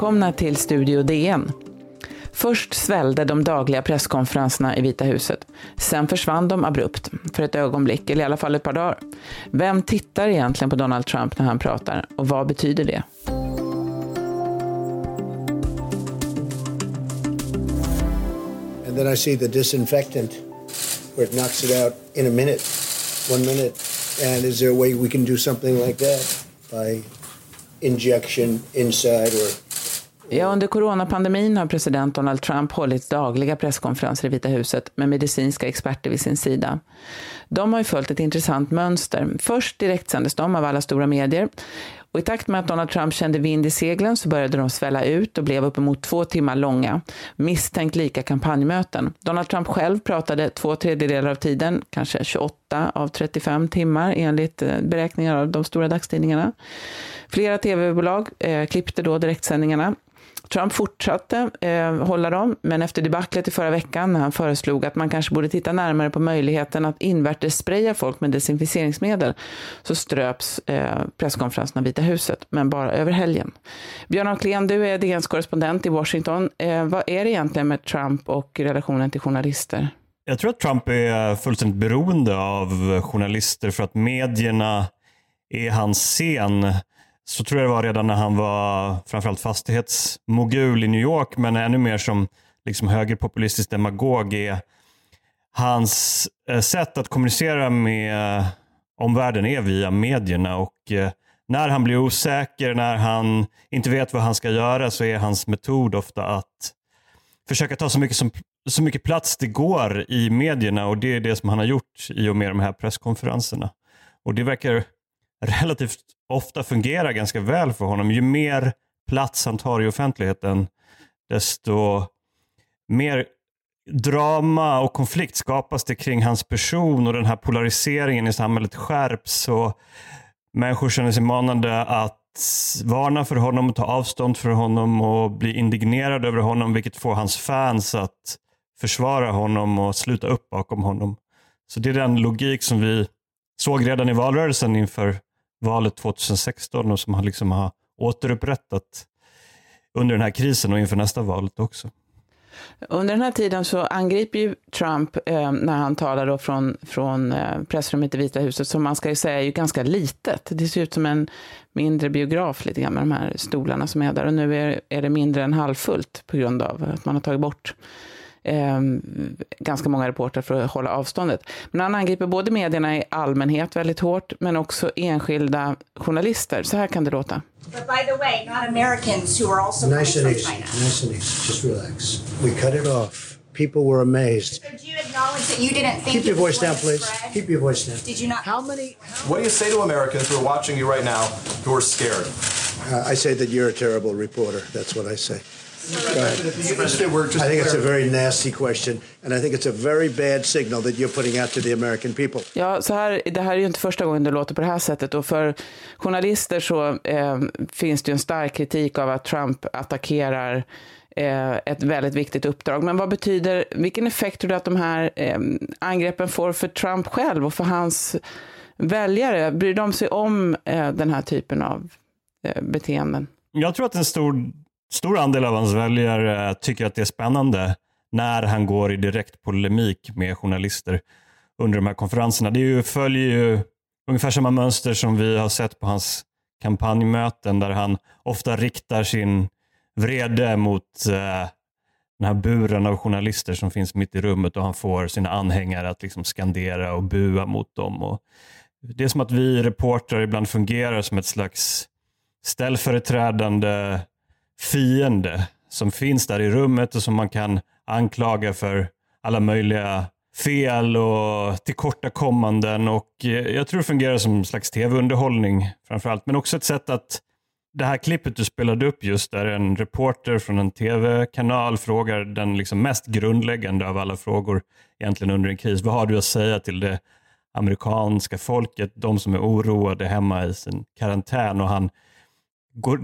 Välkomna till Studio DN. Först svällde de dagliga presskonferenserna i Vita huset. Sen försvann de abrupt, för ett ögonblick, eller i alla fall ett par dagar. Vem tittar egentligen på Donald Trump när han pratar och vad betyder det? And then I see the disinfectant where it knocks it out in a minute, one minute. And is there a way we can do something like that by injection inside or Ja, under coronapandemin har president Donald Trump hållit dagliga presskonferenser i Vita huset med medicinska experter vid sin sida. De har ju följt ett intressant mönster. Först direktsändes de av alla stora medier och i takt med att Donald Trump kände vind i seglen så började de svälla ut och blev uppemot två timmar långa. Misstänkt lika kampanjmöten. Donald Trump själv pratade två tredjedelar av tiden, kanske 28 av 35 timmar enligt eh, beräkningar av de stora dagstidningarna. Flera tv-bolag eh, klippte då direktsändningarna Trump fortsatte eh, hålla dem, men efter debaclet i förra veckan när han föreslog att man kanske borde titta närmare på möjligheten att invärtes spraya folk med desinficeringsmedel så ströps eh, presskonferensen av Vita huset, men bara över helgen. Björn Ahlén, du är DNs korrespondent i Washington. Eh, vad är det egentligen med Trump och relationen till journalister? Jag tror att Trump är fullständigt beroende av journalister för att medierna är hans scen så tror jag det var redan när han var framförallt fastighetsmogul i New York, men ännu mer som liksom högerpopulistisk demagog är hans eh, sätt att kommunicera med omvärlden är via medierna och eh, när han blir osäker, när han inte vet vad han ska göra så är hans metod ofta att försöka ta så mycket, som, så mycket plats det går i medierna och det är det som han har gjort i och med de här presskonferenserna. Och det verkar relativt ofta fungerar ganska väl för honom. Ju mer plats han tar i offentligheten, desto mer drama och konflikt skapas det kring hans person och den här polariseringen i samhället skärps och människor känner sig manande att varna för honom, ta avstånd från honom och bli indignerade över honom vilket får hans fans att försvara honom och sluta upp bakom honom. Så det är den logik som vi såg redan i valrörelsen inför valet 2016 och som han liksom har återupprättat under den här krisen och inför nästa valet också. Under den här tiden så angriper ju Trump, eh, när han talar då från, från eh, pressrummet i Vita huset, som man ska ju säga är ju ganska litet. Det ser ut som en mindre biograf lite grann med de här stolarna som är där. Och nu är, är det mindre än halvfullt på grund av att man har tagit bort eh, ganska många reportrar för att hålla avståndet. Men han angriper både medierna i allmänhet väldigt hårt, men också enskilda journalister. Så här kan det låta. But by the way, not Americans who are also nice and easy, China. nice and easy. Just relax. We cut it off. People were amazed. So do you acknowledge that you didn't think Keep your voice down, please. spread? Keep your voice down. Did you not? How many? What do you say to Americans who are watching you right now who are scared? Uh, I say that you're a terrible reporter. That's what I say. Go ahead. Just I think it's a very nasty question, and I think it's a very bad signal that you're putting out to the American people. Ja, så här, det här är ju inte första gången det låter på det här sättet och för journalister så eh, finns det ju en stark kritik av att Trump attackerar eh, ett väldigt viktigt uppdrag. Men vad betyder, vilken effekt tror du att de här eh, angreppen får för Trump själv och för hans väljare? Bryr de sig om eh, den här typen av eh, beteenden? Jag tror att en stor, stor andel av hans väljare eh, tycker att det är spännande när han går i direkt polemik med journalister under de här konferenserna. Det ju, följer ju ungefär samma mönster som vi har sett på hans kampanjmöten där han ofta riktar sin vrede mot eh, den här buren av journalister som finns mitt i rummet och han får sina anhängare att liksom skandera och bua mot dem. Och det är som att vi reportrar ibland fungerar som ett slags ställföreträdande fiende som finns där i rummet och som man kan anklaga för alla möjliga fel och tillkortakommanden. Och eh, jag tror det fungerar som en slags tv-underhållning framförallt. Men också ett sätt att det här klippet du spelade upp just där en reporter från en tv-kanal frågar den liksom mest grundläggande av alla frågor egentligen under en kris. Vad har du att säga till det amerikanska folket, de som är oroade hemma i sin karantän och han, går,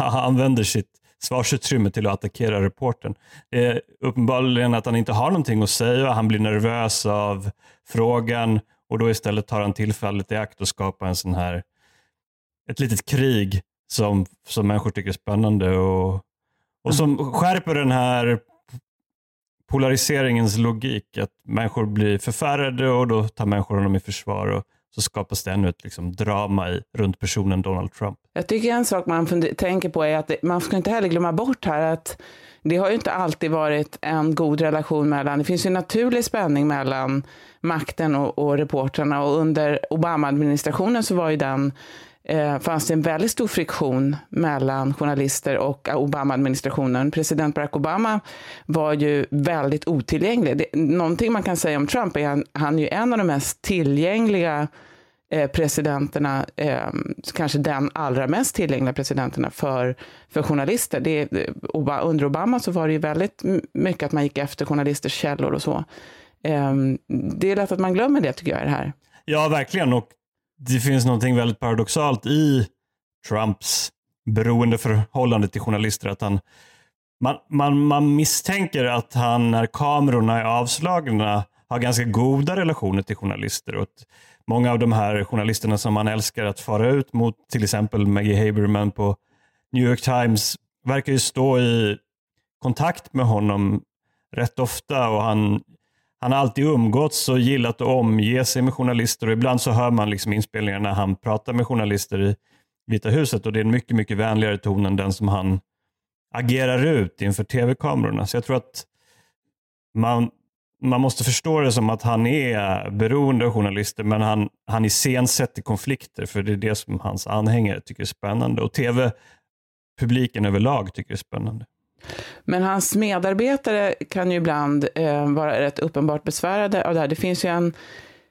använder sitt svarsutrymme till att attackera reporten. Det är uppenbarligen att han inte har någonting att säga, han blir nervös av frågan och då istället tar han tillfället i akt och skapar en sån här, ett litet krig som, som människor tycker är spännande och, och som skärper den här polariseringens logik. Att människor blir förfärade och då tar människor honom i försvar och så skapas det ännu ett liksom, drama i, runt personen Donald Trump. Jag tycker en sak man tänker på är att det, man ska inte heller glömma bort här att det har ju inte alltid varit en god relation mellan, det finns ju en naturlig spänning mellan makten och, och reportrarna och under Obama-administrationen så var ju den eh, fanns det en väldigt stor friktion mellan journalister och Obama-administrationen. President Barack Obama var ju väldigt otillgänglig. Det, någonting man kan säga om Trump är att han är ju en av de mest tillgängliga eh, presidenterna, eh, kanske den allra mest tillgängliga presidenterna för, för journalister. Det, under Obama så var det ju väldigt mycket att man gick efter journalisters källor och så. Eh, det är lätt att man glömmer det tycker jag i det här. Ja, verkligen. Och det finns någonting väldigt paradoxalt i Trumps beroendeförhållande till journalister. Att han, man, man, man misstänker att han, när kamerorna är avslagna, har ganska goda relationer till journalister. Och många av de här journalisterna som han älskar att fara ut mot, till exempel Maggie Haberman på New York Times, verkar ju stå i kontakt med honom rätt ofta och han han har alltid umgåtts och gillat att omge sig med journalister och ibland så hör man liksom inspelningar när han pratar med journalister i Vita huset och det är en mycket, mycket vänligare ton än den som han agerar ut inför tv-kamerorna. Så jag tror att man, man måste förstå det som att han är beroende av journalister men han, han iscensätter konflikter för det är det som hans anhängare tycker är spännande och tv-publiken överlag tycker är spännande. Men hans medarbetare kan ju ibland eh, vara rätt uppenbart besvärade av det här. Det finns ju en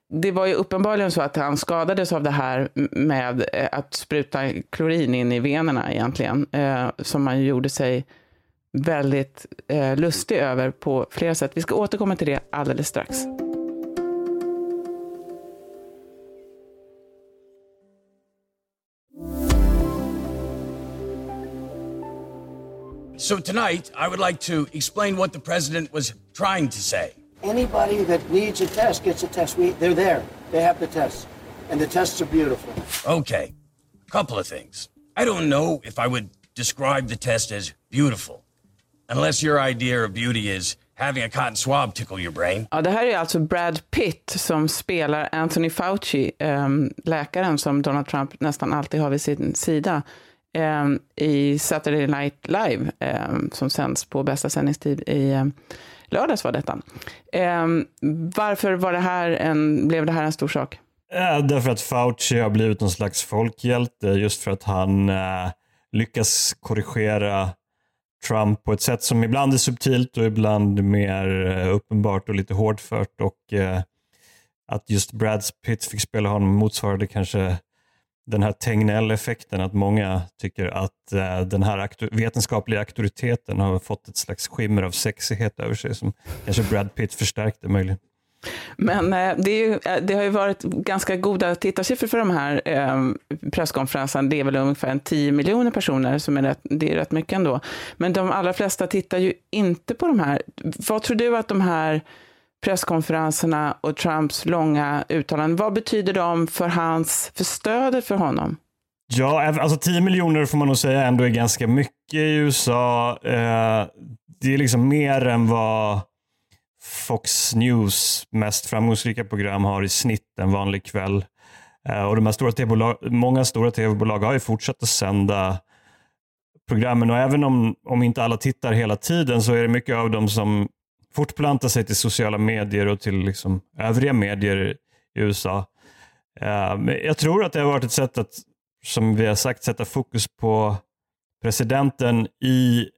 det var ju uppenbarligen så att han skadades av det här med eh, att spruta klorin in i venerna egentligen, eh, som man gjorde sig väldigt eh, lustig över på flera sätt. Vi ska återkomma till det alldeles strax. So tonight, I would like to explain what the president was trying to say. Anybody that needs a test gets a test. We, they're there. They have the tests. And the tests are beautiful. Okay, a couple of things. I don't know if I would describe the test as beautiful, unless your idea of beauty is having a cotton swab tickle your brain. Ja, det här är alltså Brad Pitt som spelar Anthony Fauci, ähm, läkaren som Donald Trump nästan alltid har vid sin sida. Eh, i Saturday Night Live eh, som sänds på bästa sändningstid i eh, lördags var detta. Eh, varför var det här en, blev det här en stor sak? Därför att Fauci har blivit någon slags folkhjälte just för att han eh, lyckas korrigera Trump på ett sätt som ibland är subtilt och ibland mer eh, uppenbart och lite hårdfört. Och eh, att just Brad Pitt fick spela honom motsvarade kanske den här Tegnell-effekten, att många tycker att eh, den här aktu vetenskapliga auktoriteten har fått ett slags skimmer av sexighet över sig som kanske Brad Pitt förstärkte möjligen. Men eh, det, ju, eh, det, har ju varit ganska goda tittarsiffror för de här eh, presskonferenserna. Det är väl ungefär 10 miljoner personer, som är rätt, det är rätt mycket ändå. Men de allra flesta tittar ju inte på de här. Vad tror du att de här presskonferenserna och Trumps långa uttalanden, vad betyder de för, hans, för stödet för honom? Ja, alltså 10 miljoner får man nog säga ändå är ganska mycket i USA. Eh, det är liksom mer än vad Fox News mest framgångsrika program har i snitt en vanlig kväll. Eh, och de här stora TV många stora tv-bolag har ju fortsatt att sända programmen och även om, om inte alla tittar hela tiden så är det mycket av dem som fortplanta sig till sociala medier och till liksom övriga medier i USA. Eh, men jag tror att det har varit ett sätt att, som vi har sagt, sätta fokus på presidenten i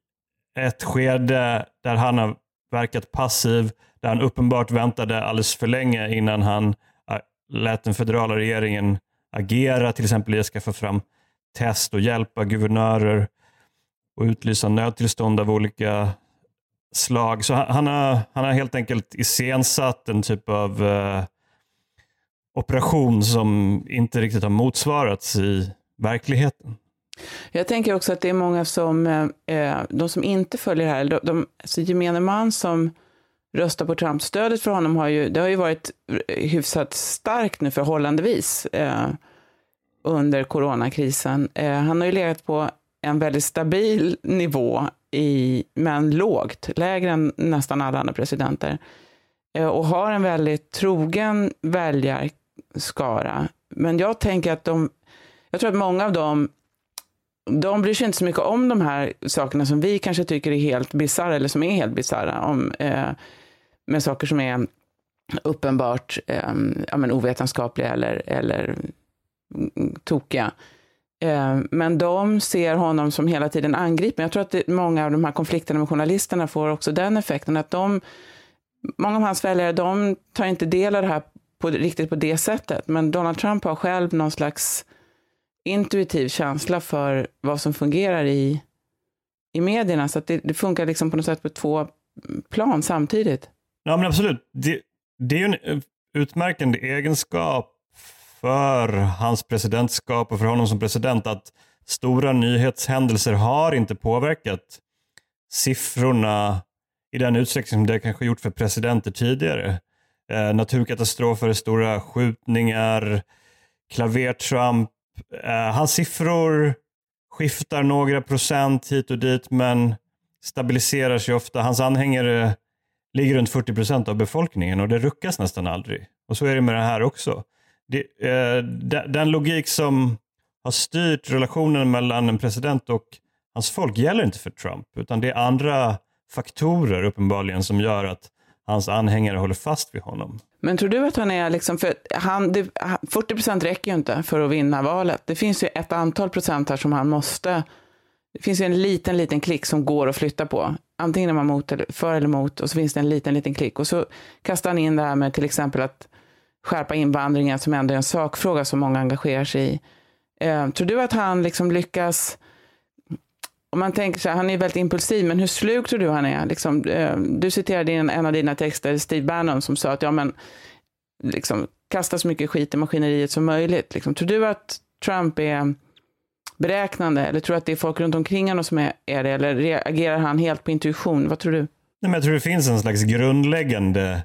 ett skede där han har verkat passiv, där han uppenbart väntade alldeles för länge innan han eh, lät den federala regeringen agera, till exempel i att skaffa fram test och hjälpa guvernörer och utlysa nödtillstånd av olika slag. Så han, har, han har helt enkelt iscensatt en typ av eh, operation som inte riktigt har motsvarats i verkligheten. Jag tänker också att det är många som, eh, eh de som inte följer det här, de, de, alltså gemene man som röstar på Trump, stödet för honom har ju, det har ju varit hyfsat starkt nu förhållandevis. Eh, under coronakrisen. Eh, han har ju legat på en väldigt stabil nivå, i, men lågt, lägre än nästan alla andra presidenter. Eh, och har en väldigt trogen väljarskara. Men jag tänker att de, jag tror att många av dem, de bryr sig inte så mycket om de här sakerna som vi kanske tycker är helt bisarra, eller som är helt bisarra, om, eh, med saker som är uppenbart eh, ja, men ovetenskapliga eller, eller mm, tokiga. Eh, men de ser honom som hela tiden angripen. Jag tror att många av de här konflikterna med journalisterna får också den effekten att de, många av hans väljare, de tar inte del av det här på, riktigt på det sättet. Men Donald Trump har själv någon slags intuitiv känsla för vad som fungerar i, i medierna. Så att det, det funkar liksom på något sätt på två plan samtidigt. Ja, men absolut. Det, det är ju en eh, utmärkande egenskap för hans presidentskap och för honom som president att stora nyhetshändelser har inte påverkat siffrorna i den utsträckning som det kanske gjort för presidenter tidigare. Eh, naturkatastrofer, stora skjutningar, klaver-Trump. Eh, hans siffror skiftar några procent hit och dit men stabiliserar sig ofta. Hans anhängare ligger runt 40 procent av befolkningen och det ruckas nästan aldrig. Och så är det med det här också. Det, eh, den logik som har styrt relationen mellan en president och hans folk gäller inte för Trump, utan det är andra faktorer uppenbarligen som gör att hans anhängare håller fast vid honom. Men tror du att han är, liksom, för han, det, 40 procent räcker ju inte för att vinna valet. Det finns ju ett antal procent här som han måste, det finns ju en liten, liten klick som går att flytta på. Antingen är man mot eller, för eller emot och så finns det en liten, liten klick. Och så kastar han in det här med till exempel att skärpa invandringen som ändå är en sakfråga som många engagerar sig i. Eh, tror du att han liksom lyckas om man tänker så här, han är väldigt impulsiv, men hur slug tror du han är? Liksom, eh, du citerade i en, en av dina texter Steve Bannon som sa att ja, men, liksom, kasta så mycket skit i maskineriet som möjligt. Liksom. Tror du att Trump är beräknande eller tror du att det är folk runt omkring honom som är, är det? Eller reagerar han helt på intuition? Vad tror du? Nej, men jag tror det finns en slags grundläggande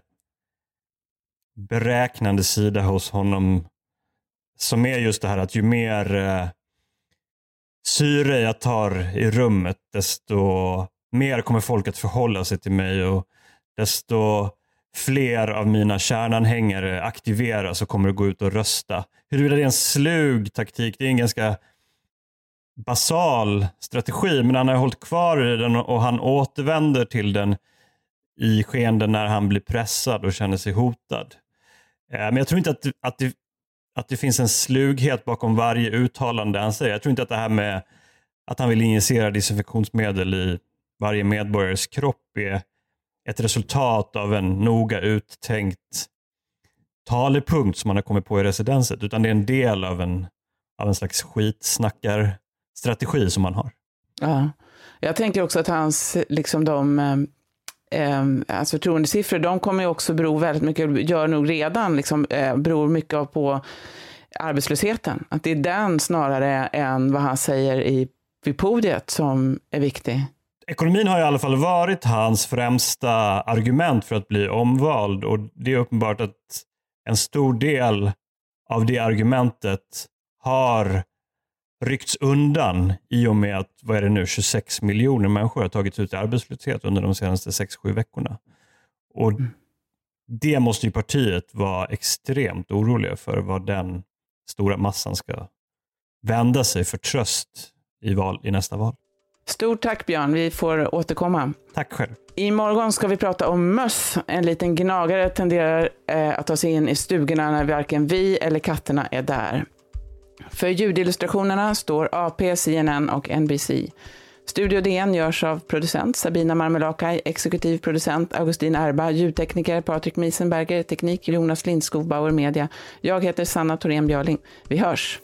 beräknande sida hos honom som är just det här att ju mer eh, syre jag tar i rummet, desto mer kommer folk att förhålla sig till mig och desto fler av mina kärnanhängare aktiveras och kommer att gå ut och rösta. Huruvida det är en slug taktik, det är en ganska basal strategi, men han har hållit kvar i den och han återvänder till den i skeenden när han blir pressad och känner sig hotad. Eh, men jag tror inte att, att det att det finns en slughet bakom varje uttalande han säger. Jag tror inte att det här med att han vill injicera desinfektionsmedel i varje medborgares kropp är ett resultat av en noga uttänkt talepunkt som man har kommit på i residenset, utan det är en del av en, av en slags skitsnackarstrategi som man har. Ja. Jag tänker också att hans, liksom de eh, eh, alltså förtroendesiffror, de kommer ju också bero väldigt mycket, gör nog redan, liksom, eh, beror mycket på arbetslösheten. Att det är den snarare än vad han säger i, vid podiet som är viktig. Ekonomin har i alla fall varit hans främsta argument för att bli omvald och det är uppenbart att en stor del av det argumentet har ryckts undan i och med att, vad är det nu, 26 miljoner människor har tagits ut i arbetslöshet under de senaste 6-7 veckorna. Och mm. Det måste ju partiet vara extremt oroliga för vad den stora massan ska vända sig för tröst i, val, i nästa val. Stort tack Björn, vi får återkomma. Tack själv. Imorgon ska vi prata om möss. En liten gnagare tenderar eh, att ta sig in i stugorna när varken vi eller katterna är där. För ljudillustrationerna står AP, CNN och NBC. Studio DN görs av producent Sabina Marmelakai, exekutiv producent Augustin Erba, ljudtekniker Patrik Miesenberger, teknik Jonas Lindskog, Bauer Media. Jag heter Sanna Thorén Björling. Vi hörs!